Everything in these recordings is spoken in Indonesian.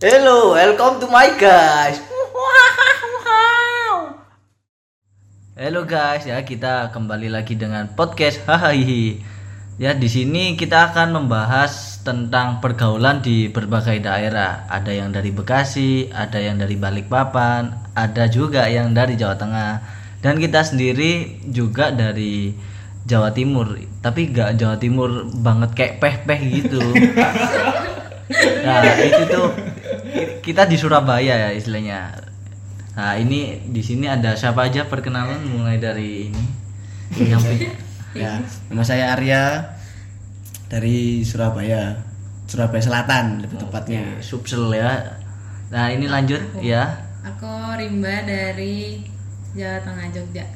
Hello, welcome to my guys. Halo guys, ya kita kembali lagi dengan podcast Hahaha. Ya di sini kita akan membahas tentang pergaulan di berbagai daerah. Ada yang dari Bekasi, ada yang dari Balikpapan, ada juga yang dari Jawa Tengah. Dan kita sendiri juga dari Jawa Timur, tapi gak Jawa Timur banget kayak peh-peh gitu. nah itu tuh kita di Surabaya ya istilahnya. Nah ini di sini ada siapa aja perkenalan mulai dari ini yang punya. Ya, nama saya Arya dari Surabaya, Surabaya Selatan lebih tepatnya. Subsel ya. Nah ini lanjut ya. Aku Rimba dari Jawa Tengah Jogja.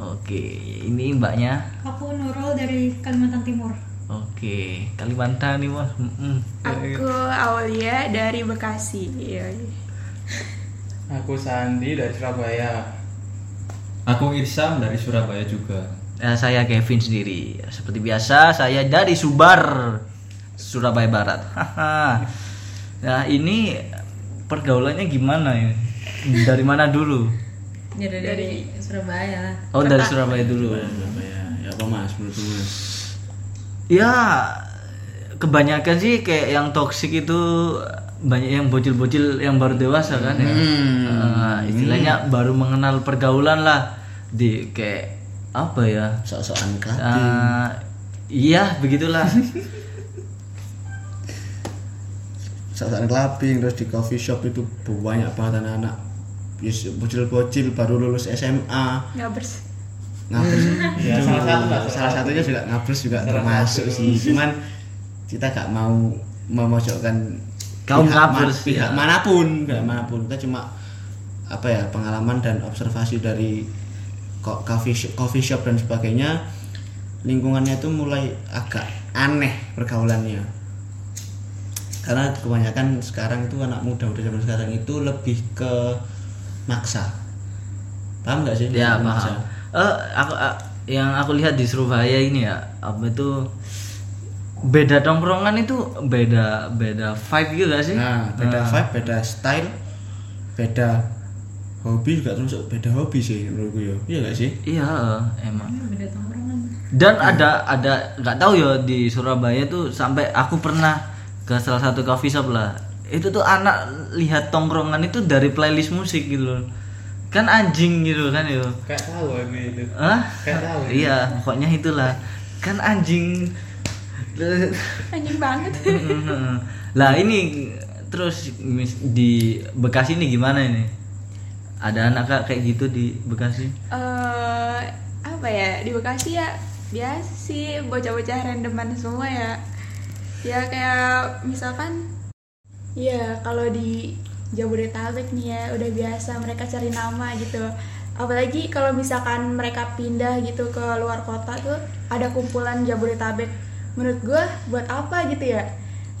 Oke, ini mbaknya. Aku Nurul dari Kalimantan Timur. Oke, Kalimantan nih mas. Mm-mm. Aku Aulia dari Bekasi. Iya. Aku Sandi dari Surabaya. Aku Irsam dari Surabaya juga. Ya, saya Kevin sendiri. Seperti biasa, saya dari Subar, Surabaya Barat. Haha. nah ini pergaulannya gimana ini? Dari mana dulu? Jadi dari Surabaya lah. Oh dari Surabaya dulu. Surabaya. Ya apa Mas menurut Mas? Ya kebanyakan sih kayak yang toksik itu banyak yang bocil-bocil yang baru dewasa kan ya. Eh, istilahnya baru mengenal pergaulan lah di kayak apa ya? Sok-sokan. Eh, iya begitulah. Sok-sokan clubbing terus di coffee shop itu banyak banget anak-anak Yes, bocil-bocil baru lulus SMA Ngabers. Ngabers Ya, salah satu lah. salah satunya juga ngabers juga termasuk sih. Cuman kita gak mau memojokkan Kaum pihak ma- ngabers, pihak ya. mana pun pihak mana pun. Kita cuma apa ya pengalaman dan observasi dari ko- coffee shop, coffee shop dan sebagainya. Lingkungannya itu mulai agak aneh pergaulannya. Karena kebanyakan sekarang itu anak muda muda zaman sekarang itu lebih ke maksa. Paham nggak sih? Ya Maksa. Eh aku ah, yang aku lihat di Surabaya ini ya apa itu beda tongkrongan itu beda beda vibe gitu gak sih? Nah, beda vibe, beda style, beda hobi juga termasuk beda hobi sih menurutku ya. Iya gak sih? Iya emang. Beda tongkrongan. Dan ada ada nggak tahu ya di Surabaya tuh sampai aku pernah ke salah satu coffee shop lah. Itu tuh anak lihat tongkrongan itu dari playlist musik gitu loh. Kan anjing gitu kan yo. Kayak tahu aku itu. Hah? Kayak tahu. Iya, pokoknya itulah. Kan anjing. Anjing banget. lah ini terus mis- di Bekasi ini gimana ini? Ada anak Kak, kayak gitu di Bekasi? Eh apa ya di Bekasi ya biasa sih bocah-bocah randoman semua ya. Ya kayak misalkan ya kalau di Jabodetabek nih ya udah biasa mereka cari nama gitu. Apalagi kalau misalkan mereka pindah gitu ke luar kota tuh ada kumpulan Jabodetabek. Menurut gua buat apa gitu ya?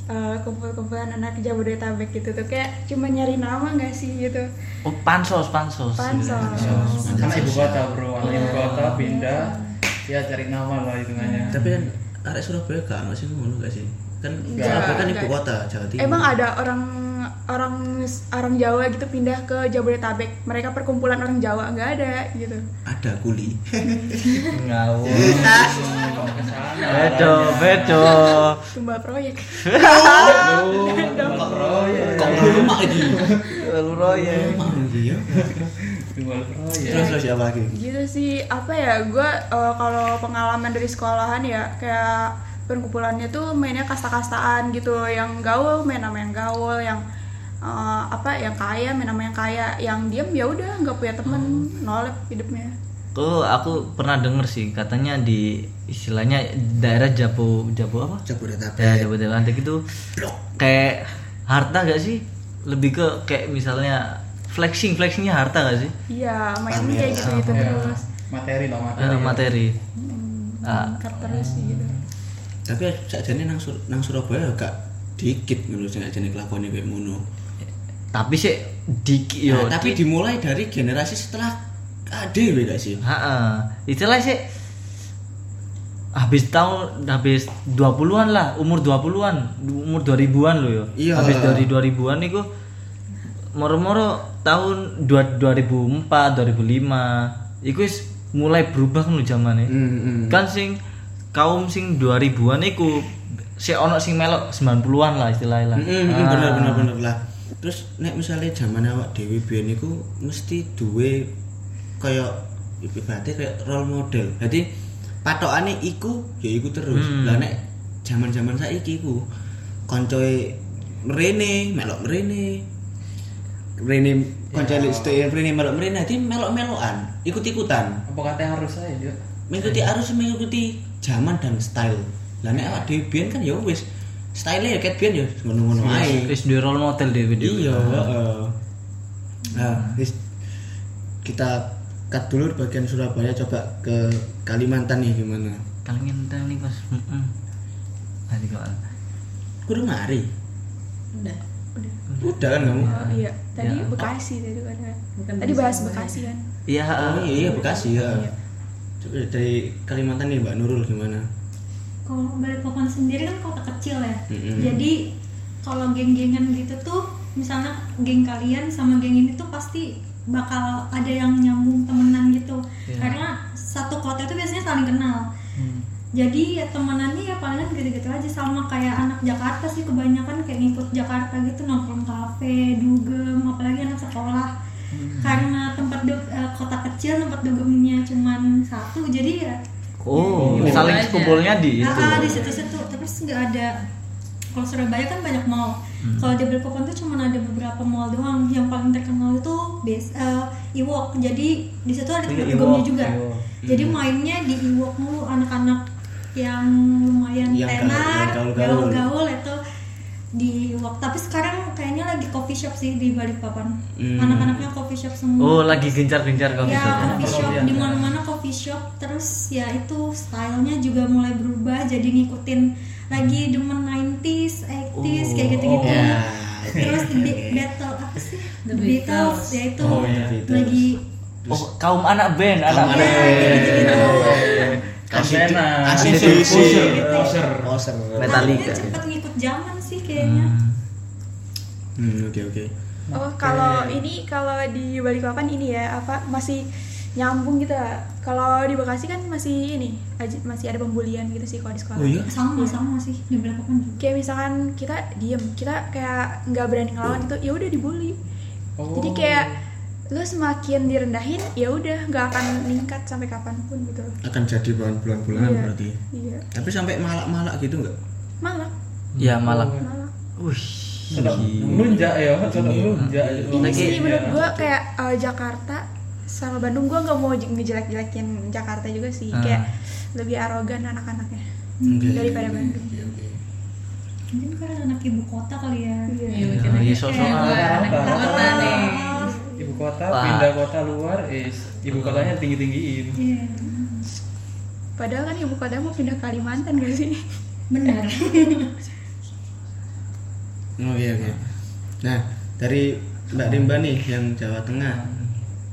Eh, kumpul-kumpulan anak Jabodetabek gitu tuh kayak cuma nyari nama nggak sih gitu. Oh, pansos, pansos. Pansos. Anak ibu kota bro, anak ibu kota pindah. Ya cari nama lah hitungannya. Tapi kan arek Surabaya gak nggak sih ngono gak sih? Kan Surabaya kan ibu kota Jawa Timur. Emang ada orang orang orang Jawa gitu pindah ke Jabodetabek. Mereka perkumpulan orang Jawa nggak ada gitu. ada kuli. Ngawur. Bedo, bedo. Tumba proyek. Kok rumah lagi? Lu lagi ya. Tinggal proyek. Terus terus siapa lagi? gitu sih apa ya gue kalau pengalaman dari sekolahan ya kayak perkumpulannya tuh mainnya kasta-kastaan gitu yang gaul main sama yang gaul yang eh, apa yang kaya main sama yang kaya yang diem ya udah nggak punya temen nolep hidupnya Tuh aku pernah denger sih katanya di istilahnya daerah Japo Japo apa? Jabodetabek. Ya Jabodetabek itu kayak harta gak sih? Lebih ke kayak misalnya flexing flexingnya harta gak sih? iya main Pamer. kayak gitu gitu Ya, terus materi lah materi. Eh, materi. Hmm, Ah. terus gitu Tapi sakjane nang Sur- nang Surabaya gak dikit ngono sing ajane kelakuane kayak ngono. Tapi sih dikit yo. Nah, tapi dimulai dari generasi setelah ADW gak sih? Heeh. Istilah sih habis tahun habis 20-an lah, umur 20-an, umur 2000-an loh yo. Iya. Habis dari 2000-an niku moro-moro tahun dua- 2004 2005 iku mulai berubah kan zamane Hmm, hmm. kan sing kaum sing 2000-an iku si ono sing melok 90-an lah istilahnya lah. Hmm, hmm, hmm, bener bener bener lah. Terus nek misalnya zaman awak dewi biyen iku mesti duwe kayak ibaratnya kayak role model. Jadi patokane iku ya iku terus. Lah nek zaman zaman saiki iku koncoe merene melok merene merene koncoe yeah. melok merene jadi melok melokan ikut ikutan apa katanya harus saya mengikuti arus mengikuti zaman dan style lah nek awak dewi biyen kan ya wis style ya kayak biyen ya ngono-ngono ae wis duwe role model dhewe dhewe Iya. heeh. Nah, wis kita cut dulu di bagian Surabaya coba ke Kalimantan nih gimana? Kalimantan nih pas heeh Nanti kok Kudu ngari. Udah. Udah kan kamu? Oh, iya tadi Ya. Bekasi tadi kan Bukan tadi di bahas. Bekasi kan iya Oh iya, iya Bekasi ya. Coba dari Kalimantan nih Mbak Nurul gimana? Kalau Balikpapan sendiri kan kota kecil ya. Mm-mm. Jadi kalau geng-gengan gitu tuh, misalnya geng kalian sama geng ini tuh pasti bakal ada yang nyambung temenan gitu. Iya. Karena satu kota itu biasanya saling kenal. Hmm. Jadi ya temenannya ya palingan gitu-gitu aja sama kayak anak Jakarta sih kebanyakan kayak ngikut Jakarta gitu nongkrong kafe, dugem, apalagi anak sekolah. Karena tempat du- eh, kota kecil tempat dugemnya cuman satu, jadi ya oh Iya, saling aja. kumpulnya di itu Ah, ah, di situ-situ. Terus nggak ada kalau Surabaya kan banyak mall. Kalau di Balikpapan tuh cuma ada beberapa mall doang. Yang paling terkenal itu base uh, Iwok jadi di situ ada tempat dugemnya juga. Jadi mainnya di Iwok mulu. Anak-anak yang lumayan Yang tenar gaul-gaul itu di Iwok tapi sekarang kayaknya lagi coffee shop sih di Balikpapan Hmm. anak-anaknya coffee shop semua oh lagi gencar-gencar kau ya bisa coffee shop Perlombaan. di mana-mana coffee shop terus ya itu stylenya juga mulai berubah jadi ngikutin lagi demen 90s 80s kayak gitu-gitu Ya. terus di battle apa sih The The Beatles, Beatles. ya itu Oh, iya, Beatles. lagi oh kaum anak band anak anak band gitu-gitu. Kampena ACDC. Poser Poser Poser. Metallica. Cepet ngikut zaman kayaknya Hmm, oke oke. oh kalau ini kalau di Balikpapan ini ya apa masih nyambung gitu ya kalau di Bekasi kan masih ini masih ada pembulian gitu sih kalau di sekolah Oh iya? sama sama sih di Balikpapan juga kayak misalkan kita diem kita kayak nggak berani ngelawan gitu ya udah dibully Oh. jadi kayak lu semakin direndahin ya udah nggak akan meningkat sampai kapan pun gitu Akan jadi bahan bulan-bulanan Iya. berarti. iya Tapi sampai malak-malak gitu enggak? malah ya malah malah wih melunjak ya melunjak ini Lagi- sih menurut gua kayak eh, Jakarta sama Bandung gua nggak mau ngejelek-jelekin Jakarta juga sih. Ah. kayak lebih arogan anak-anaknya Oke. daripada Bandung. Oke oke. mungkin karena anak ibu kota kali ya. Iya. Iya, iya, sosok anak kota nih. ibu kota Pak. pindah kota luar is ibu kotanya tinggi tinggiin Iya, padahal kan ibu kota mau pindah Kalimantan gak sih? Benar Oke oke. Nah, dari Mbak Rimba nih yang Jawa Tengah.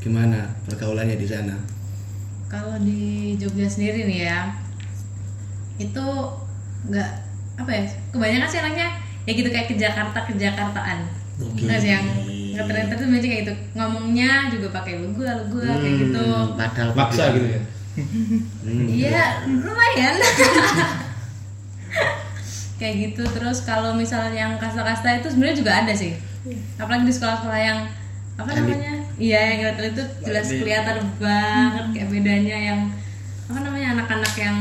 Gimana pergaulannya di sana? Kalau di Jogja sendiri nih ya, itu nggak apa ya? Kebanyakan sih anaknya ya gitu kayak ke Jakarta ke Jakartaan. Sih yang itu biasanya kayak gitu. Ngomongnya juga pakai lu gua lu gua kayak gitu. Hmm, Padahal Maksa gitu ya. Hmm. Iya, lumayan. kayak gitu terus kalau misalnya yang kasta-kasta itu sebenarnya juga ada sih. Apalagi di sekolah-sekolah yang apa Elit. namanya? Iya, yang kita itu jelas Elit. kelihatan banget kayak bedanya yang apa namanya anak-anak yang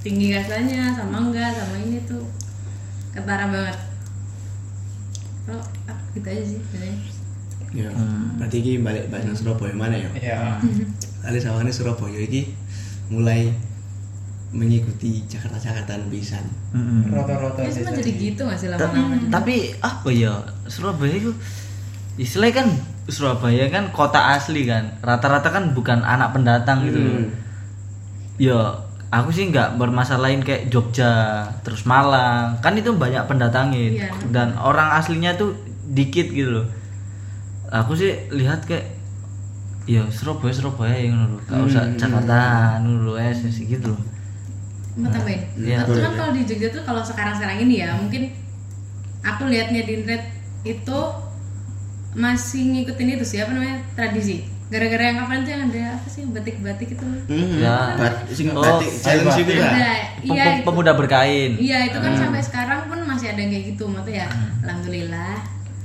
tinggi kastanya sama enggak sama ini tuh ketara banget. Kalau ah, gitu aja sih sebenarnya. Ya. Berarti ini balik balik Surabaya mana ya? ya Ali sawane Surabaya iki mulai mengikuti Jakarta-Jakartaan pisan. Mm-mm. rata-rata Ya tadi. jadi gitu nggak sih lama-lama? tapi apa ya Surabaya itu istilahnya kan Surabaya kan kota asli kan rata-rata kan bukan anak pendatang gitu Hmm. ya aku sih nggak bermasalahin kayak Jogja terus Malang kan itu banyak pendatangin Iya. dan orang aslinya tuh dikit gitu loh aku sih lihat kayak ya Surabaya Surabaya yang loh gak usah Hmm. Jakarta dulu ya gitu loh mau tambahin Iya. Tapi kan Boleh. kalau di Jogja tuh kalau sekarang sekarang ini ya mungkin aku lihatnya di internet itu masih ngikutin itu sih apa namanya tradisi. Gara-gara yang kapan tuh yang ada apa sih batik-batik itu? Hmm, Ya. bat, Oh, batik challenge itu Pem- iya pemuda berkain. iya itu kan sampai sekarang pun masih ada yang kayak gitu maksudnya ya alhamdulillah.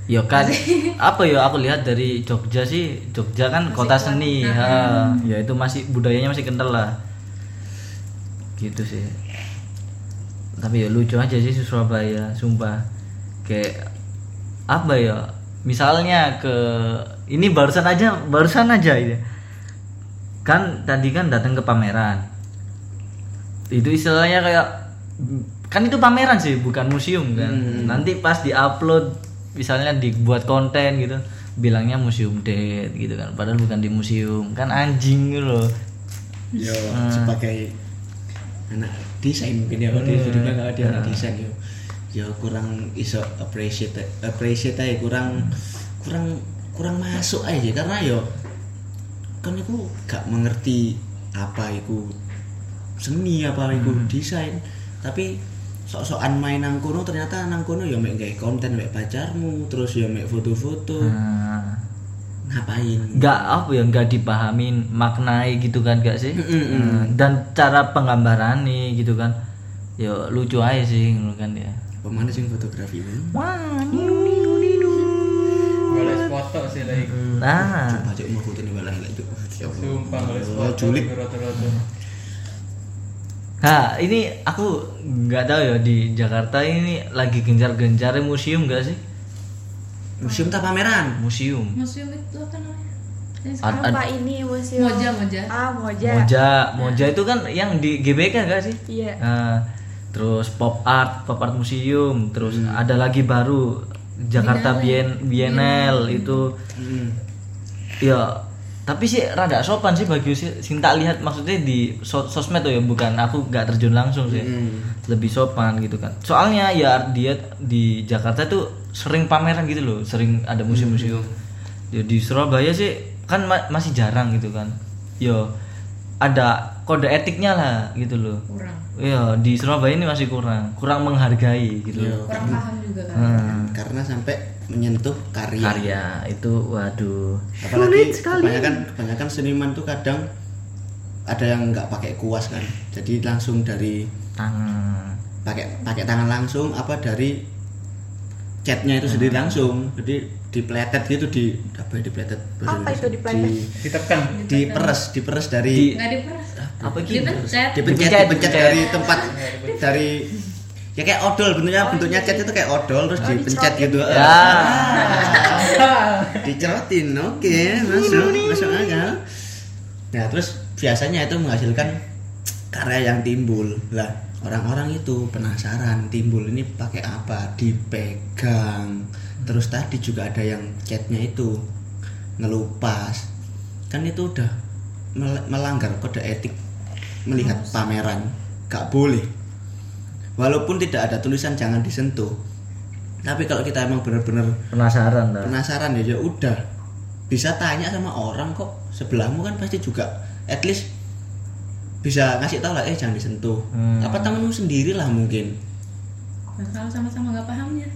Ya kan, apa ya aku lihat dari Jogja sih, Jogja kan kota seni, ha. ya itu masih budayanya masih kental lah, gitu sih. Tapi ya lucu aja sih Surabaya, sumpah. Kayak apa ya? Misalnya ke ini barusan aja, barusan aja ini. Kan tadi kan datang ke pameran. Itu istilahnya kayak kan itu pameran sih, bukan museum kan. Nanti pas diupload misalnya dibuat konten gitu, bilangnya museum date gitu kan. Padahal bukan di museum. Kan anjing gitu loh. Yo Hmm. sebagai anak desain. Mungkin ya kalau dia Hmm. bilang kalau dia anak desain yo. Yo kurang iso appreciate appreciate aja kurang kurang kurang masuk aja. Karena yo kan aku gak mengerti apa itu seni apa itu Hmm. desain. Tapi sok-sokan main nang kono ternyata nang kono ya mek gawe konten mek pacarmu terus ya mek foto-foto. Nah, ngapain nggak apa ya nggak dipahamin maknai gitu kan gak sih Mm-mm. Nah, dan cara penggambaran nih gitu kan ya lucu aja sih kan ya pemana sing fotografi ini wah Boleh foto sih lagi. nah coba aja mau foto nih malah itu Ya. Sumpah boleh Oh, foto. Roto-roto. nah ini aku nggak tahu ya di Jakarta ini lagi gencar-gencar museum gak sih museum tak pameran? Museum. Museum itu apa namanya? Ad- Apa ini museum? Moja, Moja. Ah, Moja. Moja. Moja itu kan yang di GBK gak sih? Iya. Nah, terus pop art pop art museum terus ada lagi baru Jakarta Bien Bienal itu. Hmm. ya tapi sih rada sopan sih bagi sih sing tak lihat maksudnya di so- sosmed tuh ya bukan. Aku nggak terjun langsung sih. Hmm. lebih sopan gitu kan. Soalnya ya dia di Jakarta tuh sering pameran gitu loh sering ada museum-museum. Ya di Surabaya sih kan ma- masih jarang gitu kan. Yo ada kode etiknya lah gitu loh. Kurang. Iya di Surabaya ini masih kurang kurang menghargai gitu Iya. loh. Kurang paham juga kan. Hmm, karena sampai menyentuh karya, karya itu waduh. Apalagi kebanyakan kebanyakan seniman tuh kadang ada yang nggak pakai kuas kan. Jadi langsung dari tangan. pakai pakai tangan langsung apa dari catnya itu sendiri langsung. Jadi dipletet gitu di apa ya dipletet? Bahasa Apa itu dipletet? di Ditekan. diperes diperes dari Di- nggak diperes. Apa gitu dipencet. dipencet Dipencet, dari tempat dari ya kayak odol bentuknya bentuknya cat itu kayak odol terus dipencet gitu. Ya. Dicerotin oke masuk masuk akal. Nah terus biasanya itu menghasilkan karya yang timbul. Lah orang-orang itu penasaran timbul ini pakai apa? Dipegang. Terus tadi juga ada yang catnya itu ngelupas. Kan itu udah mel- melanggar kode etik melihat pameran. Gak boleh. Walaupun tidak ada tulisan jangan disentuh. Tapi kalau kita emang benar-benar penasaran dah penasaran ya ya udah. Bisa tanya sama orang kok. Sebelahmu kan pasti juga at least bisa ngasih tahu lah eh jangan disentuh. Hmm. apa temenmu sendiri lah mungkin. Nah, kalau sama-sama nggak pahamnya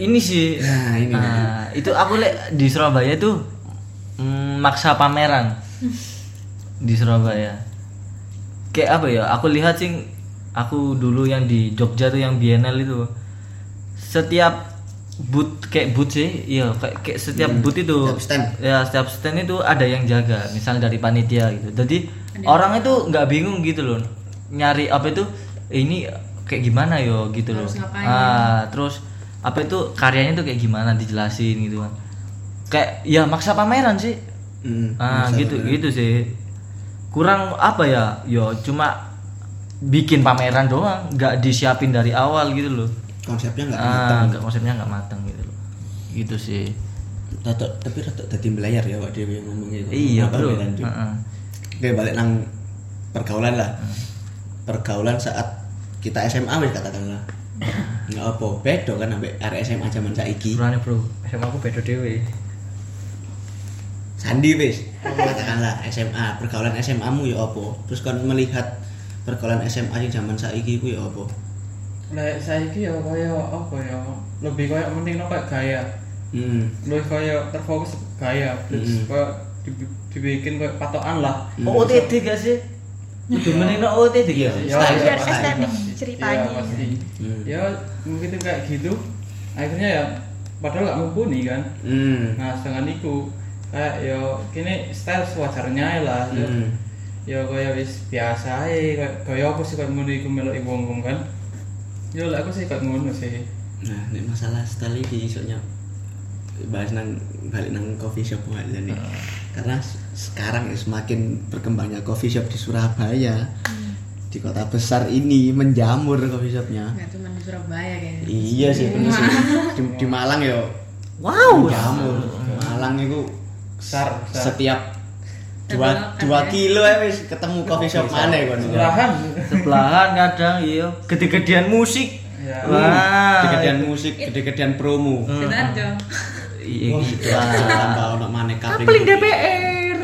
ini sih. Nah ini nah, itu aku lihat di Surabaya tuh mm, maksa pameran. Di Surabaya. Kayak apa ya aku lihat sih aku dulu yang di Jogja tuh yang Bienal itu. Setiap booth kayak booth sih iya kayak, kayak setiap booth itu setiap stand. ya setiap stand itu ada yang jaga misalnya dari panitia gitu. Jadi orang itu nggak bingung gitu loh nyari apa itu "Eh, ini kayak gimana yo gitu loh. Ngapain. ah terus apa itu karyanya tuh kayak gimana dijelasin gitu kan. Kayak ya maksa pameran sih. Hmm, ah gitu bener. gitu sih. Kurang apa ya yo cuma bikin pameran doang nggak disiapin dari awal gitu loh konsepnya nggak ah matang. nggak konsepnya nggak matang gitu loh. Gitu sih. Tato- tapi rada tadi melayar ya Wak Dewi ngomong gitu iya bro? Heeh. Oke balik nang pergaulan lah. Pergaulan saat kita SMA wis katakanlah. Nggak apa bedo kan sampai area SMA zaman saiki. Berani bro. SMA aku beda dewe Sandi wis. Katakanlah SMA pergaulan SMA mu ya apa? Terus kan melihat pergaulan SMA yang zaman saiki ku ya apa Lek saiki ya kaya apa ya? Lebih kaya mending no kayak gaya Hmm. Lu kayak terfokus gaya, terus Mm. kayak dibi- dibikin kayak patokan lah. Oh, OTT gak sih? Menino OTT gak sih? Ya, Biar ya, estetik pasti. ceritanya. Ya, pasti. Hmm. Ya, begitu kayak gitu. Akhirnya ya padahal gak mumpuni kan. Hmm. Nah, sedangkan itu kayak yo kini style sewajarnya lah. Yo, Hmm. yo kaya wis biasa ae, kayak kaya aku sih kayak ngono iku melok wong-wong kan. Yo lah aku sih kayak ngono sih. Nah, nek masalah style iki soalnya bahas nang balik nang coffee shop aja nih. Karena s- sekarang ya semakin berkembangnya coffee shop di Surabaya. Di kota besar ini menjamur coffee shopnya. nggak cuma di Surabaya kayaknya Iya sih bener sih. Di, di Malang ya Wow. menjamur. Malang itu Besar, besar. setiap dua, dua ya. kilo ya wis ketemu coffee shop mana kon. Sebelahan. Sebelahan kadang iya, gede-gedean musik. Ya. Wah. Gede-gedean musik, gede-gedean promo. Sidoarjo Iya gitu lah. Tambah ono maneh kapling. Kapling DPR.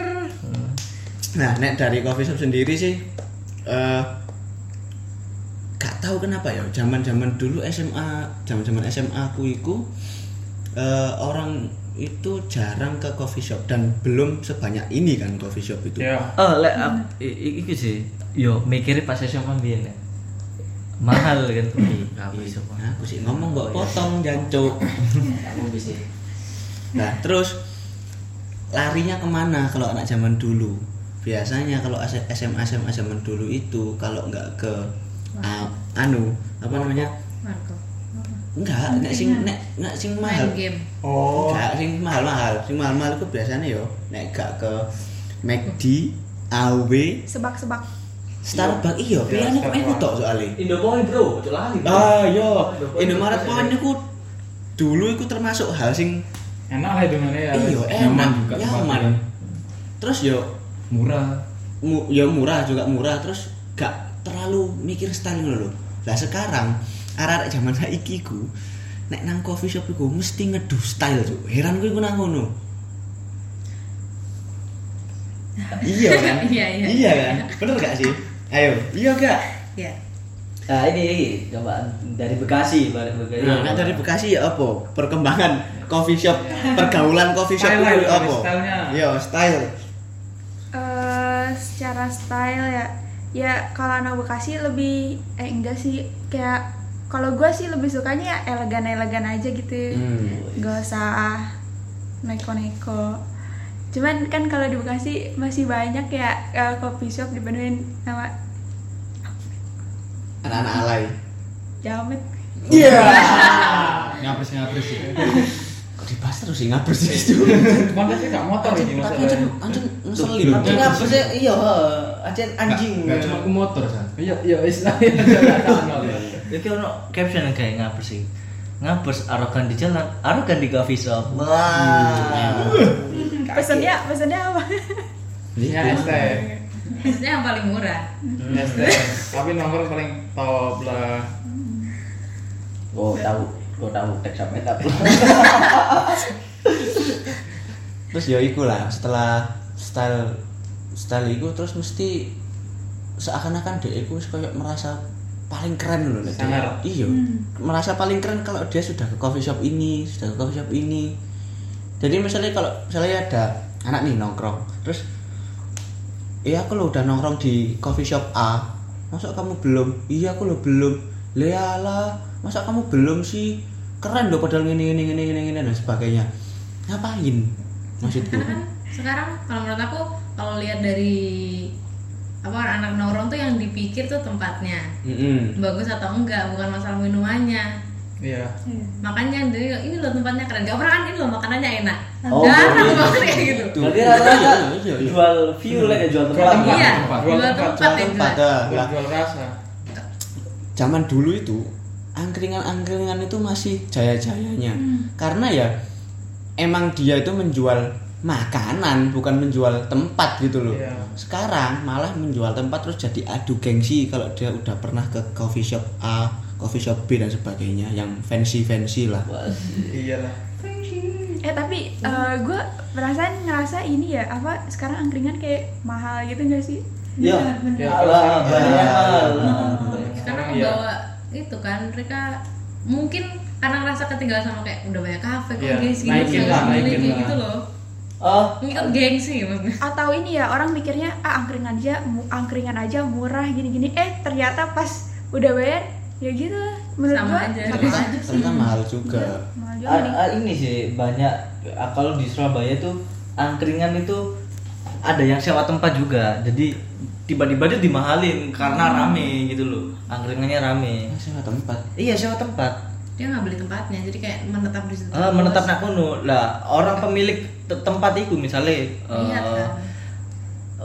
Nah, nek dari coffee shop sendiri sih eh gak tahu kenapa ya zaman-zaman dulu SMA, zaman-zaman SMA aku iku eh, orang itu jarang ke coffee shop dan belum sebanyak ini kan coffee shop itu. Ya. Oh, lek i- iki sih. Yo mikirnya pas SMA mbiyen ya. Mahal kan tuh. Apa iso Nah, aku sih ngomong mbok potong jancuk. Nah, terus larinya ke mana kalau anak zaman dulu? Biasanya kalau SMA SMA zaman dulu itu kalau nggak ke ah, anu apa namanya? Marco Enggak, nek sing nek nek sing mahal. main game Oh. Enggak, sing mahal-mahal. Sing mahal-mahal itu biasanya yo nek gak ke McD, AW, Sebak-sebak. Starbucks iya, pilihannya kok iku tok soalnya. Indopoint bro, ojo lali. bro. Ah, yo, Indopoint Indomaret. Point niku dulu iku termasuk hal sing Enak lah itu mana ya. iya nyaman enak, juga nyaman. Terus yo Murah. mu, ya murah juga murah terus gak terlalu mikir style ngono lho. Lah sekarang arek-arek zaman saiki ku nek nang coffee shop iku mesti ngeduh style cuk. Heran gue iku nang ngono. iya kan? Iya, iya. Iya kan? Bener gak sih? Ayo, iya gak? ya Nah, ini coba dari Bekasi, balik Bekasi. Nah, nek dari Bekasi ya apa? Perkembangan coffee shop, pergaulan coffee shop itu apa? Iya, style. eh secara style ya ya kalau anak Bekasi lebih eh enggak sih kayak kalau gue sih lebih sukanya ya elegan elegan aja gitu Hmm. gak usah neko-neko cuman kan kalau di Bekasi masih banyak ya eh, coffee shop dipenuhin sama Anak-anak alay. jamet Iya. Ngapres ngapres sih. Kok dibahas terus sih ngapres sih itu. Cuman kan sih gak motor ini Tapi anjing anjing ngeselin. Tapi ngapa sih? Iya, aja anjing. Enggak cuma ke motor san. Iya, iya istilahnya Iki ono caption kayak ngapa sih? Ngapers arogan di jalan, arogan di coffee shop. Wah. pesennya pesennya apa Ya ST. maksudnya yang paling murah ST. Tapi nomor paling top lah. Oh, tahu. Kau tahu teks sampai tak. Terus ya iku lah setelah style style iku terus mesti seakan-akan dia iku kayak merasa paling keren loh. Sangar. Iya. Merasa paling keren kalau dia sudah ke coffee shop ini, sudah ke coffee shop ini. Jadi misalnya kalau misalnya ada anak nih nongkrong, terus iya aku lo udah nongkrong di coffee shop A, masa kamu belum? Iya aku lo belum. Leala, masa kamu belum sih? Keren loh padahal ini ini ini ini ini dan sebagainya. Ngapain? Maksudku. karena kan sekarang kalau menurut aku kalau lihat dari apa anak nongkrong tuh yang dipikir tuh tempatnya Mm-mm. bagus atau enggak bukan masalah minumannya Iya. makanya dari ini loh tempatnya keren gak pernah kan ini loh makanannya enak Oh, jarang iya. banget kayak gitu Berarti rata-rata Iya, iya, iya. jual view lah ya jual tempat. iya tempat. jual tempat Jual tempat jual rasa. zaman dulu itu angkringan-angkringan itu masih jaya-jayanya karena ya emang dia itu menjual makanan bukan menjual tempat gitu loh Iya. sekarang malah menjual tempat terus jadi adu gengsi kalau dia udah pernah ke coffee shop A coffee shop B dan sebagainya yang fancy fancy lah Iyalah. eh tapi gue perasaan ngerasa ini ya apa sekarang angkringan kayak mahal gitu gak sih Iya. Ya, sekarang mahal. karena Sekarang iya. membawa itu kan mereka mungkin karena ngerasa ketinggalan sama kayak udah banyak kafe kok Iya, gengsi naikin gitu lah, sendiri naikin kayak lah. gitu loh oh. Ngikut gengsi maksudnya atau ini ya orang mikirnya ah angkringan aja angkringan aja murah gini-gini. Eh ternyata pas udah bayar ya gitu. Lah. menurut Sama gua aja, sama sama aja sih. ternyata mahal juga. Mahal juga Ah, nih. ah, ini sih banyak ah, kalau di Surabaya tuh angkringan itu ada yang sewa tempat juga. Jadi tiba-tiba dia dimahalin karena rame gitu loh. Angkringannya rame. Sewa tempat? Iya sewa tempat dia nggak beli tempatnya jadi kayak menetap di situ Ah, menetap nak kono lah orang pemilik te- tempat itu misalnya Iya, eh, kan.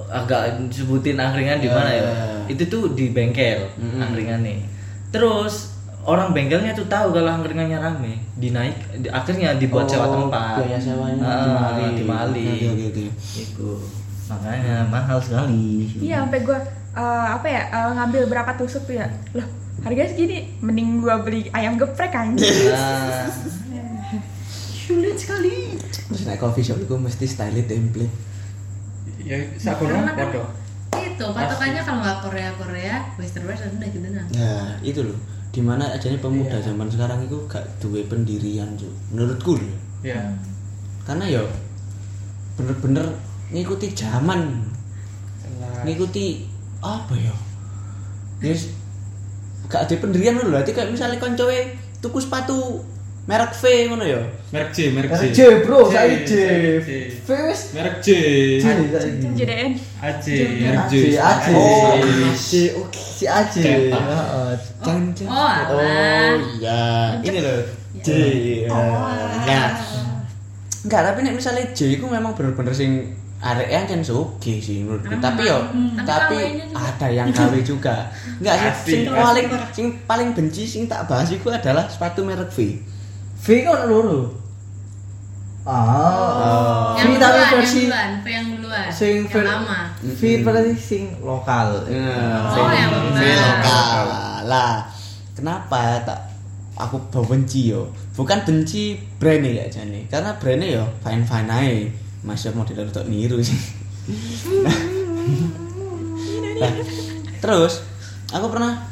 agak sebutin angkringan di mana ya Eh. itu tuh di bengkel Mm-mm. angkringan nih terus orang bengkelnya tuh tahu kalau angkringannya rame dinaik di- akhirnya dibuat sewa Oh, tempat biaya sewanya Ah, dimali. dimali. Oke, oke, oke. itu makanya mahal sekali iya sampai gua eh, apa ya eh, ngambil berapa tusuk tuh ya loh harganya segini mending gua beli ayam geprek anjir Nah, sulit sekali. Terus naik coffee shop itu mesti style template. Ya sakono Karena kan podo itu patokannya kalau nggak Korea Korea Western Western udah gitu nah. Nah itu loh. Di mana aja pemuda zaman sekarang itu gak duwe pendirian tuh menurutku loh. Ya karena ya bener-bener ngikuti zaman. Jelas. Ngikuti apa ya? Yes gak ada pendirian loh berarti kayak misalnya koncowe tuku sepatu merek V ngono ya merek J merek J J, bro, J, saya J. J. Fes. merek J JDN AJ merek J Aji. Oh, oke. Si Aji. Cetak. Heeh. jangan jangan oh alah iya ini loh J nah enggak tapi nek misalnya J itu memang bener-bener sing areknya kan oke sih menurutku tapi yo memang- tapi ada yang KW juga. Enggak sih sing paling sing paling benci sing tak bahas itu adalah sepatu merek V. V kan loro. Ah. yang V tapi duluan yang versi duluan yang sing yang ver- lama. V berarti sing lokal. Nah, Oh, yang lokal. lokal. Lah kenapa tak aku benci yo? Bukan benci brandnya ya jane. Karena brandnya yo fine fine aja masih model untuk niru sih. Nah, terus aku pernah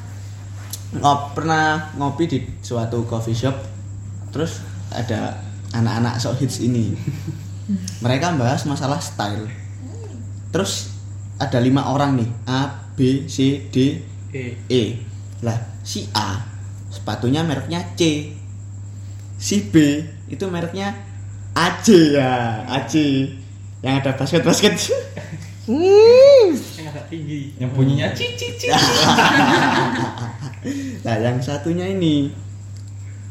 ngop pernah ngopi di suatu coffee shop. Terus ada anak-anak sok hits ini. Mereka bahas masalah style. Terus ada lima orang nih A B C D E. E. Lah si A sepatunya mereknya C. Si B itu mereknya AC ya AC yang ada basket basket yang agak tinggi. Yang bunyinya cici cici nah yang satunya ini.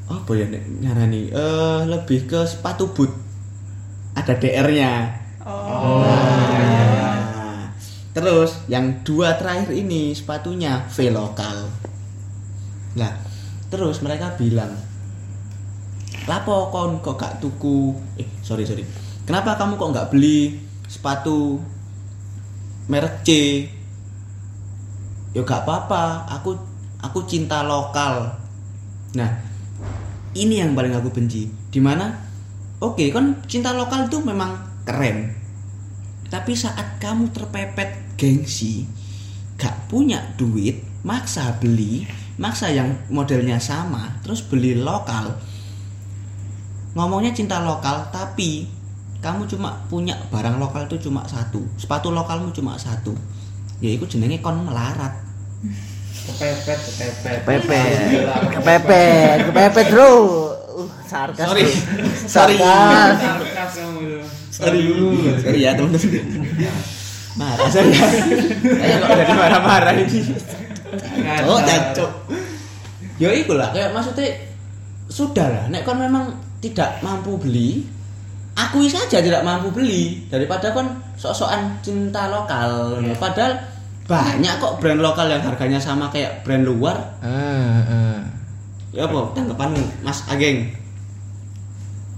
Apa ya Nek, nyarani? Eh lebih ke sepatu boot. Ada DR-nya oh Nah, terus yang dua terakhir ini sepatunya V lokal. Nah, terus mereka bilang, "Lapo kon kok gak tuku? Eh, sorry sorry. Kenapa kamu kok nggak beli sepatu merek C?" Ya gak apa-apa, aku aku cinta lokal. Nah, ini yang paling aku benci. Di mana, oke, kan cinta lokal itu memang keren. Tapi saat kamu terpepet gengsi, gak punya duit, maksa beli, maksa yang modelnya sama, terus beli lokal. Ngomongnya cinta lokal, tapi kamu cuma punya barang lokal itu cuma satu, sepatu lokalmu cuma satu. Ya itu jenenge kon melarat. kepepet kepepet Kepepet. Kepepet, kepepet, Bro. Uh, sarkas. Sorry. Sorry. Sarkas. kamu Sorry, sorry ya teman-teman. Marah saya. Saya kok jadi marah-marah ini. Oh, jancuk. Ya iku lah, kayak maksudnya sudah lah, nek kon memang tidak mampu beli, akui saja tidak mampu beli daripada kon sok-sokan cinta lokal. Padahal banyak kok brand lokal yang harganya sama kayak brand luar. Hmm, hmm. Ya apa tanggapanmu Mas Ageng?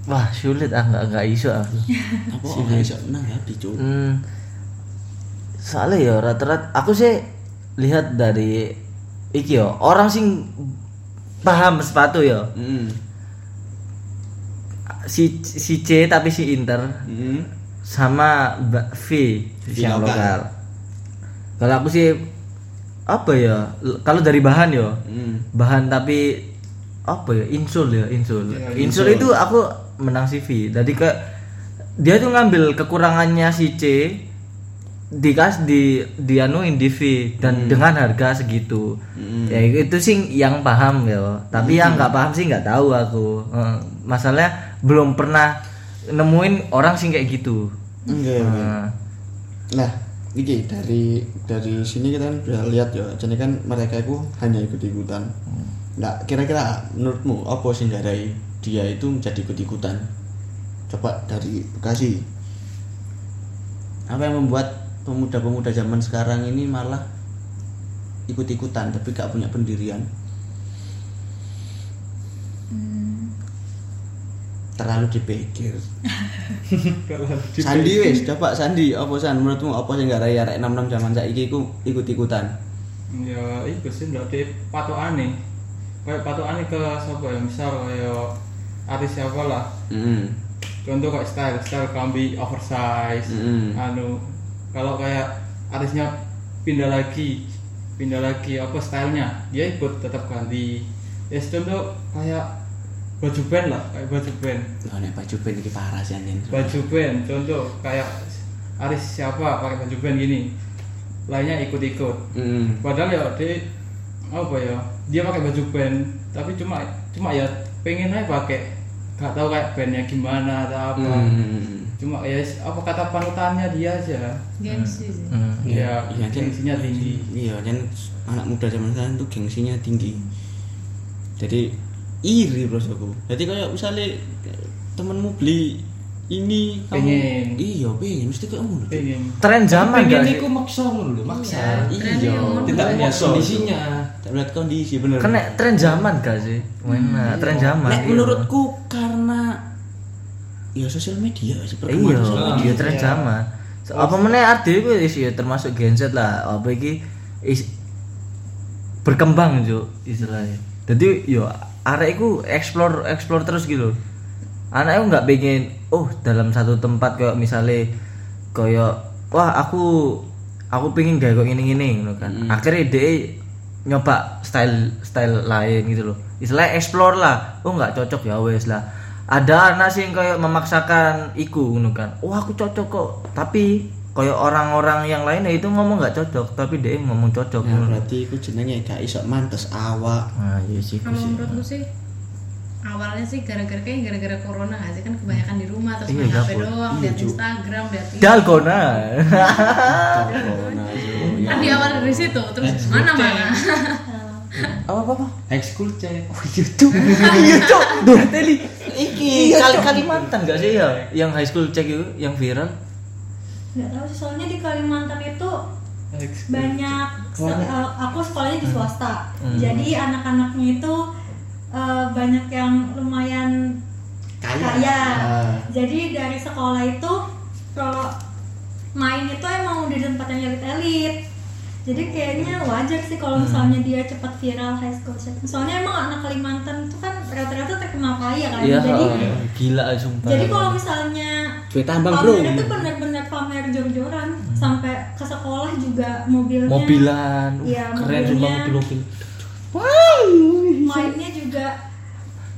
Wah, sulit ah nggak nggak iso aku. Apa oh, iso nanggapi, Cuk? Hmm. Soalnya ya rata-rata aku sih lihat dari iki yo orang sing paham sepatu yo Heeh. Si si C tapi si Inter Heeh. sama Mbak V V yang lokal. Kalau aku sih apa ya kalau dari bahan yo Heeh. bahan tapi apa ya insul ya insul. Ya, insul itu aku menang CV jadi ke dia tuh ngambil kekurangannya si C dikas di dianuin di V dan dengan harga segitu. Ya itu sih yang paham ya tapi yang nggak paham sih nggak tahu aku. Eh, masalahnya belum pernah nemuin orang sih kayak gitu oke. Nah, Nah, iki dari dari sini kita kan bisa lihat ya, jadi kan mereka itu hanya ikut-ikutan. Nah, kira-kira menurutmu apa sih dari dia itu menjadi ikut-ikutan? Coba dari Bekasi. Apa yang membuat pemuda-pemuda zaman sekarang ini malah ikut-ikutan tapi gak punya pendirian? Terlalu dipikir. Sandi wis, coba Sandi, apa san menurutmu apa sing gak raya arek 66 zaman saiki iku ikut-ikutan? ya itu sih berarti patokane kayak patokane ke siapa ya misal kayak artis siapa lah Heeh. contoh kayak style style kambi oversize Mm. anu kalau kayak artisnya pindah lagi pindah lagi apa stylenya dia ikut tetap ganti ya contoh kayak baju band lah kayak baju band Lah nek baju band iki parah sih anjing. baju band contoh kayak artis siapa pakai baju band gini lainnya ikut-ikut Heeh. padahal ya dia apa ya dia pakai baju band tapi cuma cuma ya pengen aja pakai gak tahu kayak bandnya gimana atau apa Hmm. cuma ya apa kata panutannya dia aja gengsi sih hmm. ya Iya, Jen. gengsinya tinggi Iya, kan anak muda zaman sekarang tuh gengsinya tinggi. Jadi iri bosku. Jadi kayak misalnya temenmu beli ini kamu Pengen. iya pengen. Mesti kayak ngono pengen. Tren zaman pengen sih iku maksa ngono lho maksa. Iya tidak melihat kondisinya. Tidak melihat kondisi bener. Kena tren zaman gak sih. Mana tren zaman Nek iya. menurutku karena ya sosial media sih iya perkembangan sosial media iya. tren zaman. So, apa meneh arti itu ya termasuk Gen Z lah. Apa iki is berkembang jo istilahnya. Jadi yo arek iku explore explore terus gitu. Anak aku nggak pengen oh dalam satu tempat kayak misalnya kayak wah aku aku pengen gaya kok gini gini gitu kan akhirnya dia nyoba style style lain gitu loh. Istilahnya explore lah. Oh nggak cocok ya wes lah. Ada anak sih yang kayak memaksakan iku gitu kan. Wah aku cocok kok. Tapi kayak orang-orang yang lainnya itu ngomong nggak cocok tapi dia ngomong cocok. Nah, ngono. berarti iku jenenge gak iso mantes awak. nah iya sih kalau sih. menurutku sih awalnya sih gara-gara kayak gara-gara corona nggak sih? Kan kebanyakan di rumah terus Iya, main HP dapur. doang lihat Instagram lihat ini. dalgona Corona itu. kan di awal dari situ terus mana mana? apa apa apa? High school cek oh iya iya cuk. Duh, teli. Iki kali Kalimantan gak sih ya? Yang high school check itu yang viral nggak tahu sih soalnya di Kalimantan itu banyak eh, aku sekolahnya di swasta. Jadi anak-anaknya itu eh, banyak yang lumayan kaya, Ah. jadi dari sekolah itu kalau main itu emang udah di tempat yang elit-elit jadi kayaknya wajar sih kalau misalnya dia cepat viral high school check soalnya emang anak Kalimantan itu kan rata-rata terkenal kaya kan. Iya jadi oh, gila sumpah. jadi kalau misalnya Duit tambang, Bro. itu benar-benar pamer jor-joran sampai ke sekolah juga mobilnya mobilan. Uh, Iya, keren sumpah mobil mobil. Mainnya juga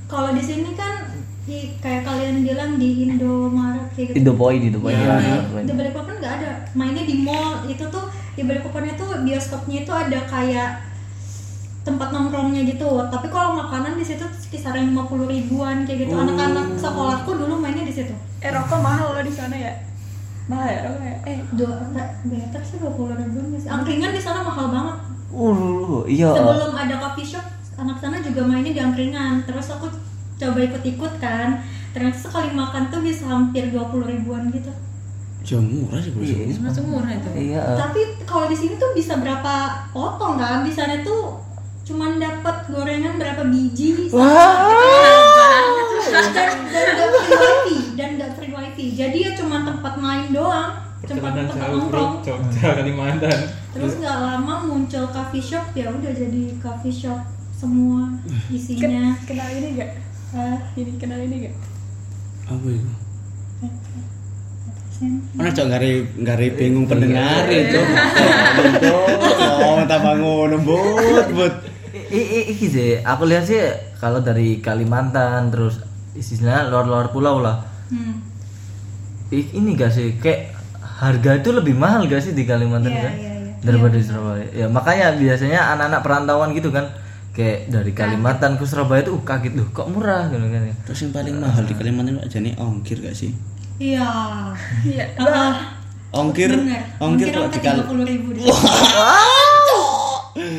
kalau di sini kan di, kayak kalian bilang di Indomaret kayak gitu. Indopoint Indopoint. Iya, ya, di, di Balikpapan nggak ada. Mainnya di mall. Itu tuh di Balikpapan itu bioskopnya itu ada kayak tempat nongkrongnya gitu. Tapi kalau makanan di situ kisaran 50 ribuan kayak gitu. Anak-anak sekolahku dulu mainnya di situ. Eh rokok mahal loh di sana ya? Mahal ya rokok ya? Eh dua better sih 20 ribuan sih? Angkringan di sana mahal banget. Uh iya. Sebelum ada coffee shop anak sana juga mainnya di angkringan. Terus aku coba ikut-ikut kan. Ternyata sekali makan tuh bisa hampir 20 ribuan gitu Ya murah sih murah itu. Iya. Tapi kalau di sini tuh bisa berapa potong kan di sana tuh cuman dapat gorengan berapa biji wah. dan dan nggak free wifi dan nggak free wifi. Jadi ya cuma tempat main doang tempat tempat nongkrong. Jogja Kalimantan. Terus nggak lama muncul coffee shop ya udah jadi coffee shop semua isinya ken- kenal ini gak? eh, Ini kenal ini gak? Apa itu? Mana cok ngari ngari bingung pendengar itu. Oh, tambah ngono but but. Iki sih aku lihat sih kalau dari Kalimantan terus istilahnya luar-luar pulau lah Hmm. Ini gak sih kayak harga itu lebih mahal gak sih di Kalimantan Iya, kan iya, iya. daripada di Surabaya ya makanya biasanya anak-anak perantauan gitu kan kayak dari Kalimantan ke Surabaya tuh uh, kaget loh kok murah gitu kan ya Terus yang paling mahal di Kalimantan aja nih ongkir gak sih? Iya. Iya. Ah, Ongkir, bener. ongkir kalau di tiga Kalimantan puluh ribu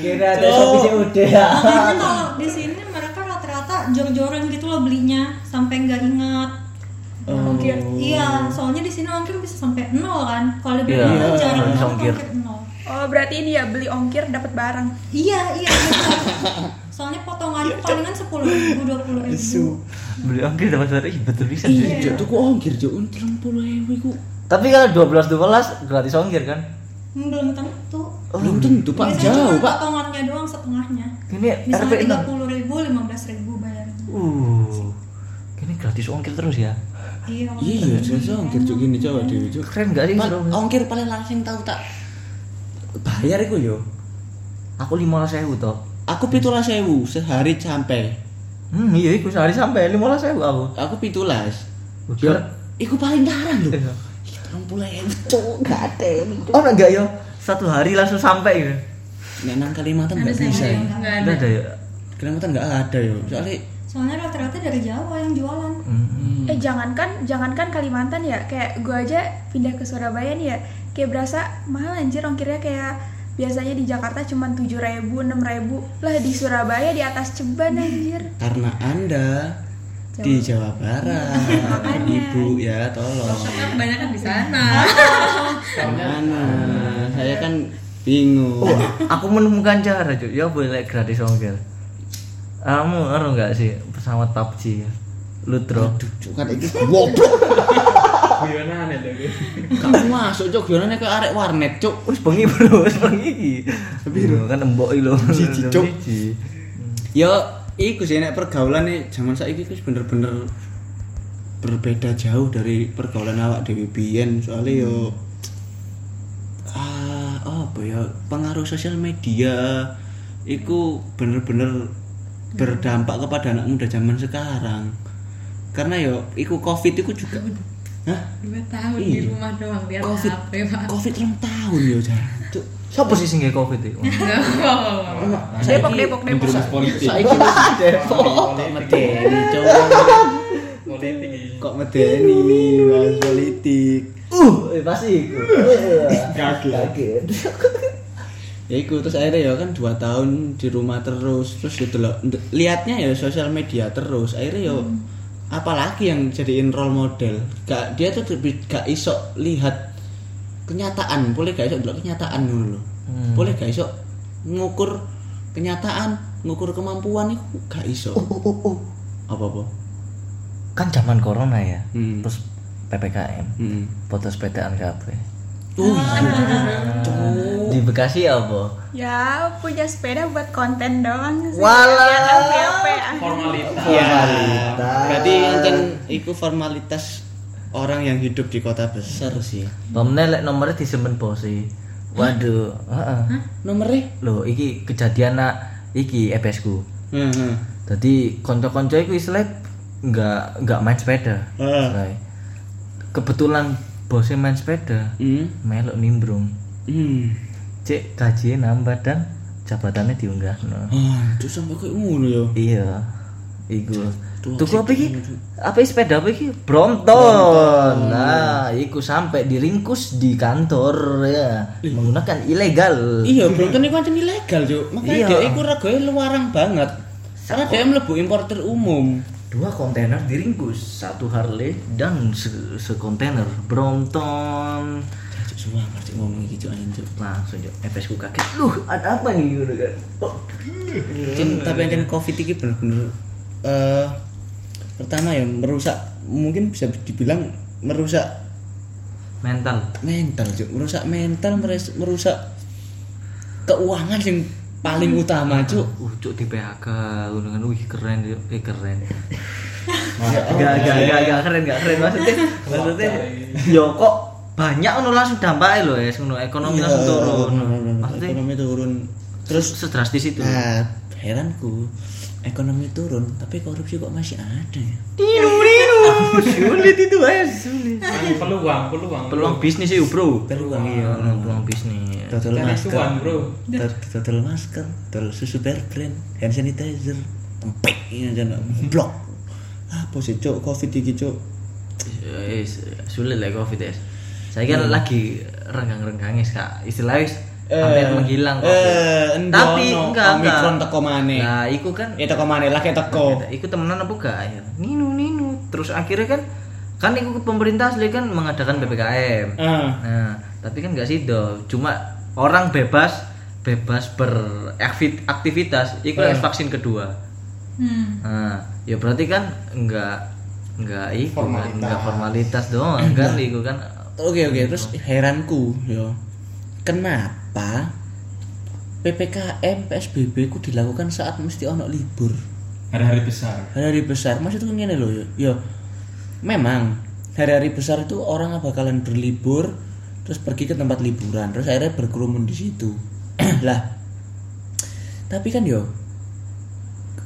kira ada sopi COD ya Makanya kalau di sini mereka rata-rata jor-joran gitu loh belinya sampai nggak ingat. Ongkir. Iya, soalnya di sini ongkir bisa sampai nol kan. Kalau di Iya, Belanda kan jarang bisa ongkir. ongkir nol. Oh berarti ini ya beli ongkir dapat barang. Iya, iya. Soalnya potongannya palingan sepuluh ribu, dua puluh ribu. beli ongkir dapat suara ih betul bisa Iya. tuh kok ongkir Jok Untung puluh ribu iku. tapi kalau 12 12 gratis ongkir kan Hmm, Belum tentu. Belum tentu Pak Biasanya jauh cuma Pak. potongannya doang setengahnya. ini Misalnya RP tiga 6 puluh ribu, lima belas ribu bayarnya. uh ini gratis ongkir terus ya Iya. Iya, jelas ongkir Jok gini coba Dewi Jok. keren gak sih ongkir paling langsung tahu tak bayar iku yo. aku lima sewu toh Aku pitulas sewu sehari sampai. hmm iya iku sehari sampai lima sewu aku Aku pitulas. Udah. Yo, iku paling tarang loh. Iya. Terang puluh ribu Cok, gak ada. oh enggak ya satu hari langsung sampai gitu Nek nang Kalimantan nggak bisa. ya. nggak Udah ada ada ya Kalimantan nggak ada yo. Soalnya Soalnya rata-rata dari Jawa yang jualan. Hmm. Eh jangankan jangankan Kalimantan ya, kayak gua aja pindah ke Surabaya nih ya, kayak berasa mahal anjir ongkirnya kayak biasanya di Jakarta cuma tujuh ribu, enam ribu lah di Surabaya di atas ceban anjir. karena anda di Jawa Barat, ibu ya tolong. Shopnya kebanyakan di sana Mana? Saya kan bingung. Oh, aku menemukan cara cuy ya boleh gratis ongkir kamu ngaruh nggak sih pesawat PUBG Lutro Aduh, Cuk, kan iki goblok. Guyonan ya lho. Kamu masuk cuk gimana ke arek warnet cuk. wis bengi bro. Wis bengi. Iki Iya, kan embok iki lho. Siji, Cuk. Siji. Yo, iku sih nek pergaulan nih. Zaman saiki wis bener-bener berbeda jauh dari pergaulan awak dewi biyen. Soalnya yo ah apa ya? Pengaruh sosial media iku bener-bener berdampak kepada anak muda zaman sekarang. Karena yo iku covid iku juga Hah? dua tahun Iya. di rumah doang lihat covid HP pak covid rong tahun yo Cuk. siapa sih sing nge covid itu Depok Depok Depok. Politik. Saiki Depok kok medeni ini. Kok medeni bahas politik. uh eh, pasti iku Kaget. kaget Ya iku terus akhirnya ya kan dua tahun di rumah terus terus gitu loh. Lihatnya ya sosial media terus. Akhirnya ya apalagi yang jadiin role model. Gak dia tuh lebih gak iso lihat kenyataan, boleh gak iso delok kenyataan dulu. Hmm. Boleh gak iso ngukur kenyataan, ngukur kemampuan itu gak iso. Apa-apa? kan zaman corona ya Hmm. terus ppkm Hmm. foto sepedaan kabeh Oh iya. Cuk. di Bekasi apa Ya punya sepeda buat konten doang sih. Walah. FYP. Formalitas. Ya, berarti kan itu formalitas orang yang hidup di kota besar sih. Pemne lek nomornya disemen posi waduh heeh Nomornya? lho iki kejadian nak iki EPS ku Heeh. jadi konco-konco iku istilahnya nggak nggak main sepeda Heeh. Kebetulan bosnya main sepeda Hmm. melok nimbrung Hmm. cek gajinya nambah dan jabatannya diunggah no. Aduh sampai kayak ngono ya. iya iku tuku apa iki apa sepeda apa iki Brompton nah iku sampai diringkus di kantor ya menggunakan ilegal Iya, Brompton itu kan ilegal, Cuk. Makanya Iya. dia iku regane luarang banget. Karena dia mlebu importer umum. Dua kontainer diringkus satu Harley dan se sekontainer Brompton. Cuk semua ngerti ngomong Cuk anjing, Cuk. langsung yuk FS ku kaget. Loh ada apa nih gitu kan? Oh, tapi kan Covid ini bener-bener eh pertama ya merusak mungkin bisa dibilang merusak mental. mental Cuk. merusak mental merusak keuangan yang paling utama cuk. Uh cuk di PHK dengan wih keren eh keren. Gak, gak, gak, gak, keren, gak keren maksudnya. Maksudnya, yo kok banyak ono langsung dampaknya loh ya, ngono ekonomi langsung turun. Maksudnya, ekonomi turun. Terus sedrastis itu. nah heranku ekonomi turun tapi korupsi kok masih ada ya sulit itu guys sulit. Peluang peluang peluang. Bisnis itu bro. Peluang. iya. peluang bisnis. Total masker. bro. Tot- total masker total susu bear brand hand sanitizer tempek ini aja blok. Apa sih cok covid iki cok Eh, sulit lah covid ya saya kan lagi renggang-renggangnya kak. Istilahnya wis hampir menghilang covid. eh, tapi no. enggak enggak. Omikron teko maneh. nah iku kan ya teko mana lagi teko. Iku temenan apa enggak ya ninu terus akhirnya kan kan iku pemerintah asli kan mengadakan ppkm Ah. nah tapi kan enggak sih do cuma orang bebas bebas beraktivitas itu Eh. vaksin kedua Hmm. Nah, ya berarti kan enggak enggak itu kan Formalitas. enggak formalitas doang kan itu kan Oke oke terus heranku yo kenapa PPKM PSBB ku dilakukan saat mesti ono libur Hari-hari besar. hari-hari besar maksudku ngene loh yo yo memang hari-hari besar itu orang bakalan berlibur terus pergi ke tempat liburan terus akhirnya berkerumun di situ lah tapi kan yo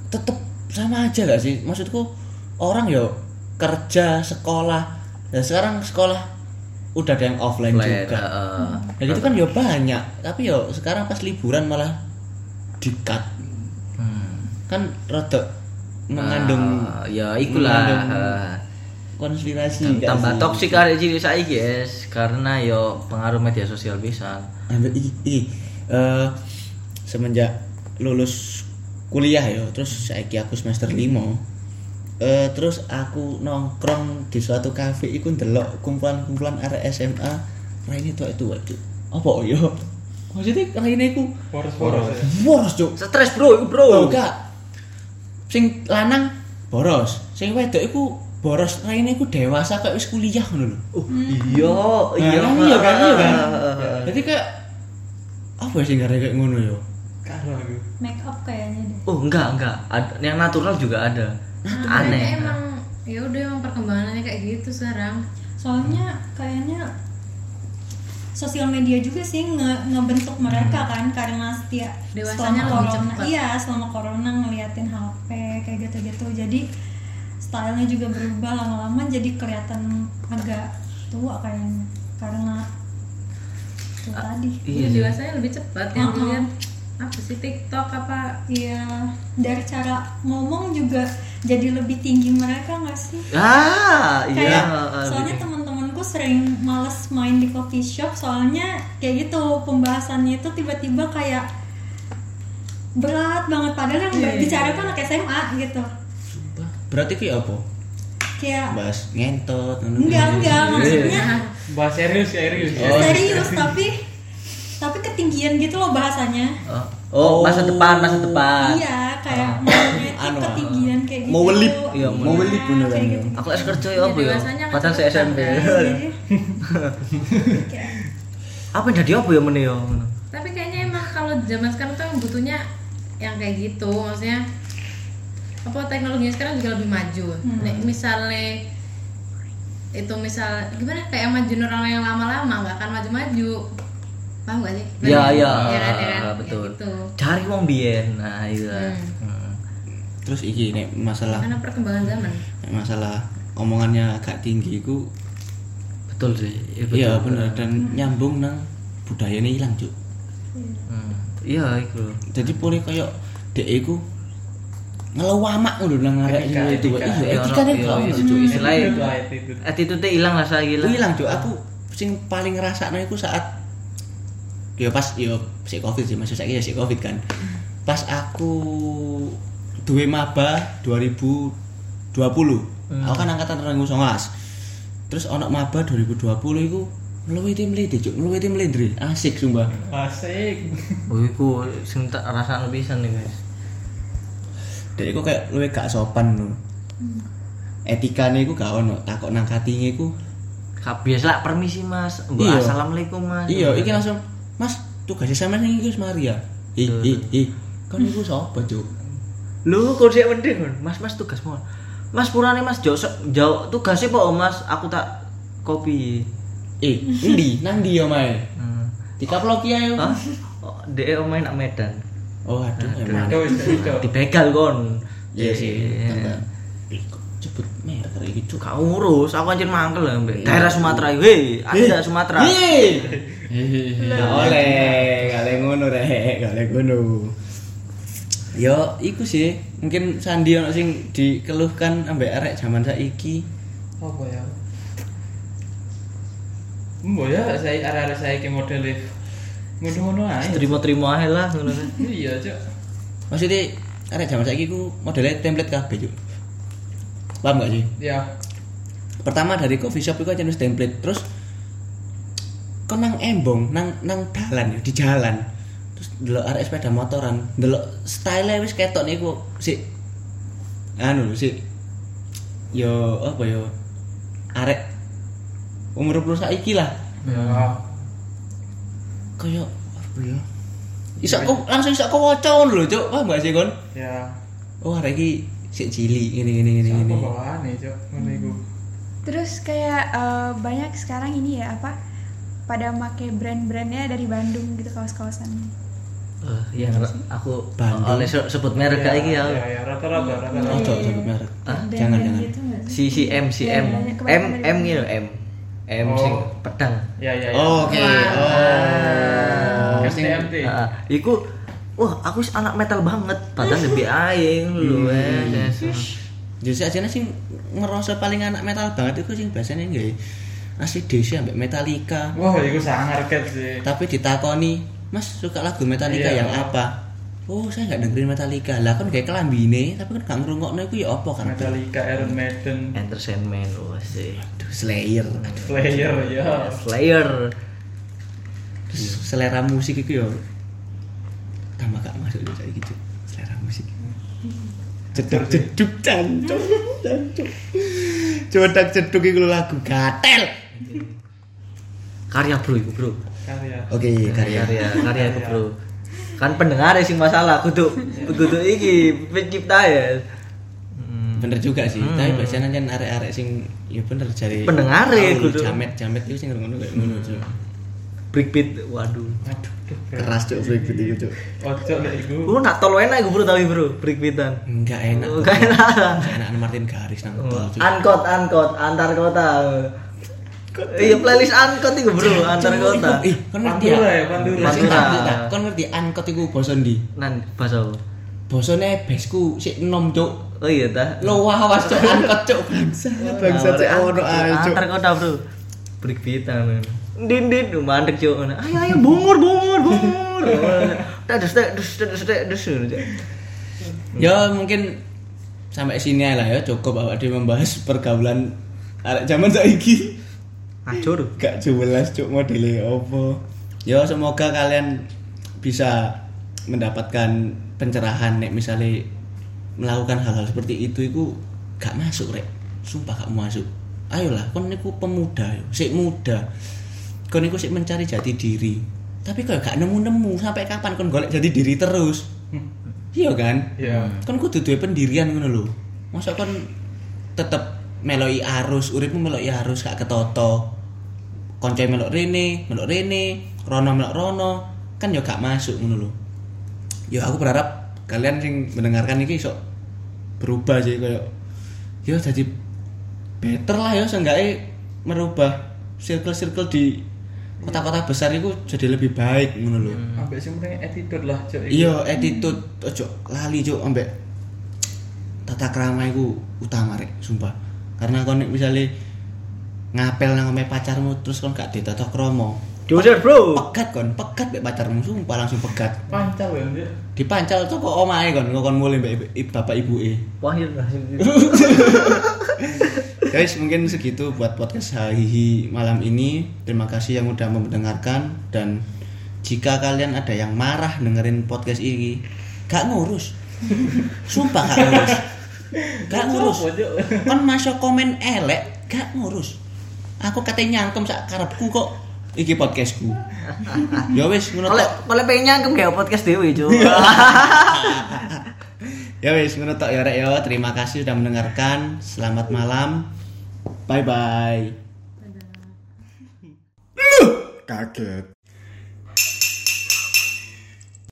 tetep sama aja gak sih maksudku orang yo kerja sekolah dan sekarang sekolah udah ada yang offline Flat, juga heeh. dan itu kan yo banyak tapi yo sekarang pas liburan malah di cut Hmm. Kan rada mengandung Ah, ya ikulah. mengandung ah. konspirasi tambah toksik hari cilik saya guys. Karena yo pengaruh media sosial bisa. Ambil iki, iki. Eh, semenjak lulus kuliah ya terus saiki aku semester 5 eh terus aku nongkrong di suatu kafe iku ndelok kumpulan-kumpulan arek SMA raine tuh itu waduh. Apa yo maksudnya raine iku? Boros-boros. ya. boros cuk. Stres bro bro. Oh gak sing lanang boros. sing wedok iku boros raine iku dewasa kayak wis kuliah ngono lho. Oh, iya iya Nah, iya kan iya kan? Ah, jadi kayak apa sih gara kayak ngono yo Karo aku. make up kayaknya deh. Oh enggak enggak. Ada yang natural juga ada. Aneh. Emang ya udah emang perkembangannya kayak gitu sekarang. Soalnya kayaknya sosial media juga sih nge- ngebentuk mereka kan karena setiap Dewasanya selama lebih corona cepat. iya selama corona ngeliatin HP kayak gitu-gitu jadi stylenya juga berubah lama-lama jadi kelihatan agak tua kayaknya karena itu tadi iya iya dewasanya lebih cepat yang Uh-uh. dilihat apa sih TikTok apa Iya, dari cara ngomong juga jadi lebih tinggi mereka nggak sih? ah iya Kayak ah, soalnya gitu. Teman-temanku sering males main di coffee shop soalnya kayak gitu pembahasannya itu tiba-tiba kayak berat banget padahal yang Iya, iya, bicara tuh anak SMA gitu. Sumpah. berarti kayak apa Kayak bahas ngentot enggak enggak maksudnya Bahas serius serius. Oh. serius tapi tapi ketinggian gitu loh bahasanya. oh, oh, masa depan masa depan Iya, kayak tuh Anu, ketinggian kayak gitu. Mau welip. Iya, mau welip beneran ya. gitu. aku es kerja ya Ya, apa ya padahal saya SMP? Jadi, kayak apa yang jadi apa ya meneh yo tapi kayaknya emang kalau zaman sekarang tuh butuhnya yang kayak gitu maksudnya apa teknologinya sekarang juga lebih maju Hmm. Nek misalnya itu misal gimana kayak maju orang yang lama-lama nggak akan maju-maju paham gak sih? Iya, iya. Iya kan, iya kan? Ah, betul. Kayak gitu. cari wong biyen nah iya Hmm. Hmm. terus iki nek masalah karena perkembangan zaman. nek masalah omongannya agak tinggi iku betul sih. Iya betul. iya bener. Dan nyambung nang budaya ini hilang cuk Hmm. iya itu jadi boleh kayak dek iku ngelewamak ngono nang arek Etika, itu. etika. iya Iya, etikane iya, gak iya, Cuk. cuk Istilahnya- Itu. Attitude. hilang lah saya gila Itu hilang cuk. Aku sing paling ngerasakno iku saat ya pas ya si covid sih. Maksud saya ya si covid kan. Pas aku duwe maba 2020 aku kan angkatan 2019 terus ono maba 2020 iku ngeluwih tim lidi cuk. Ngeluwih tim lidi asik sumpah. Asik. oh iku sing tak rasakno pisan nih guys. Dan iku kayak luwih gak sopan lho etikane iku gak ono. Takok nang katinge iku. Kabias lah permisi mas. Mbak, Iya. assalamualaikum mas. Iya iki langsung mas tugasnya sama nih iki wis Maria ih ih ih kan iku sapa cuk lu kok sih mending mas mas tugas mau mas purane mas jauh jauh tugasnya po mas. Aku tak kopi. Eh endi? Nang ndi yo mae hmm. dikaplok ya yo Hah? Oh, dia main nak Medan. Oh aduh emang. Itu. dibegal kon iya sih tambah. Ih, kok sebut merek kayak gitu Gak urus, aku anjir mangkel lah mbek daerah Sumatera. Hei, ada Sumatera. Gak oleh, oleh ngono rek, oleh ngono. Yo, iku sih, mungkin Sandi ono sing dikeluhkan ambek arek zaman saiki. Apa ya? Mbok ya saya arah-arah saya ke model ngono-ngono ae. Terima-terima aja lah ngono kan. Iya, Cuk. Maksudnya arek zaman saiki ku modelnya template kabeh, Cuk. Paham gak sih? Ya. Pertama dari coffee shop itu aja nulis template, terus kau nang embong, nang nang dalan ya, di jalan. Terus delok arek sepeda motoran, delok style wis ketok niku si anu si yo apa yo arek umur 20 saiki lah. Ya. Kaya apa ya? Iso kok langsung iso kok ngono lho, Cuk. Paham gak sih, Kon? Ya. Oh, arek iki sik Apa ngene. bawaane, Cuk? Ngono iku. Terus kayak eh, banyak sekarang ini ya apa pada make brand-brandnya dari Bandung gitu kaos-kaosan. Eh, iya aku Bandung. oleh se- sebut merek kayak iki ya. Ya, ya, rata-rata, rata-rata. Ojo sebut merek. Hah? Jangan jangan. gitu sih? Si si M si Iya, M. M M gitu M. M Oh. sing pedang. Ya, ya, ya. Oh, Oke. Oh. STMT. Heeh. Iku wah aku sih anak metal banget padahal lebih aing lu eh. Jadi aja sing ngerasa paling anak metal banget itu sing biasanya nggak asli Desi ambek Metallica. Wah, iku sangar ket sih. Tapi ditakoni, Mas suka lagu Metallica Iya. yang apa? Oh saya nggak dengerin Metallica lah kan kayak kelambine tapi kan gak ngerungokno itu ya apa kan Metallica, Iron Maiden, Entertainment wah sih. Aduh, Slayer Slayer ya. Slayer. Terus selera musik itu ya tambah gak masuk juga kayak gitu selera musik jeduk jeduk cancuk cancuk codak jeduk itu lagu gatel Karya bro iku bro. Karya. oke karya Karya karya iku bro. Kan pendengar sing masalah kudu kudu iki pencipta ya. Hmm. bener juga sih Hmm. tapi biasanya kan arek-arek sing ya bener cari Pendengar ya, kudu. jamet jamet itu sing ngono kayak ngono Cuk. Breakbeat waduh. Aduh, tuh, bro. keras cuk breakbeat itu cuk Ojo lek iku. Lu nak tol enak iku bro tapi bro breakbeatan. enggak enak Enggak enak. enggak enak Martin Garis nang tol angkot antar kota. Iya playlist angkot iku bro antar kota. ih kan ngerti ya Pantura ya, Pantura. Masih Pantura. tak, tak. Kon ngerti angkot iku basa ndi? Nan bahasa apa? Basane besku sik enom cuk. Oh iya ta. Lo wawas cuk angkot cuk bangsa. Bangsa cuk ono ae cuk. Antar kota bro. Breakbeatan. Din din mandek cuk. Ayo ayo bungur bungur bungur. Terus terus terus terus. Ya mungkin sampai sini lah ya cukup awak dia membahas pergaulan arek zaman saiki. Acur. Gak jelas cuk modelnya opo. Ya semoga kalian bisa mendapatkan pencerahan nek misalnya melakukan hal-hal seperti itu itu gak masuk rek. Sumpah gak masuk. Ayolah kon niku pemuda yo. Sik muda. Kon niku sik mencari jati diri. Tapi kok gak nemu-nemu sampai kapan kon golek jati diri terus? Iya kan? Iya. kon kudu duwe pendirian ngono lho. Masa kon tetep meloi arus uripmu meloi arus gak ketoto konco melok rene melok rene rono melok rono kan ya gak masuk ngono lho ya aku berharap kalian sing mendengarkan ini iso berubah sih kayak ya jadi better lah ya seenggaknya merubah circle-circle di kota-kota besar itu jadi lebih baik ngono lho Ambek sing attitude lah, Cuk. iku. iya attitude ojo lali cuk ambek tata krama iku utama rek sumpah karena kon nek misale ngapel nang omahe pacarmu terus kon gak ditata krama Jodoh bro. pegat kon. Pegat mbek pacarmu sumpah langsung pegat. Pancal ya, Cuk. dipancal tuh kok omahe kon. Kon mulai mbek ibu- bapak ibu e Wahir guys mungkin segitu buat podcast Hahihi malam ini. Terima kasih yang udah mendengarkan. Dan jika kalian ada yang marah dengerin podcast ini gak ngurus. Sumpah gak ngurus. Gak ngurus. kan masuk komen elek gak ngurus aku katanya nyangkem sak karepku kok. Iki podcastku. Ya wis ngono tok. oleh pengen nyangkem kayak podcast dewi cuy. ya wis ngono tok ya rek ya. Terima kasih sudah mendengarkan. Selamat malam. Bye bye kaget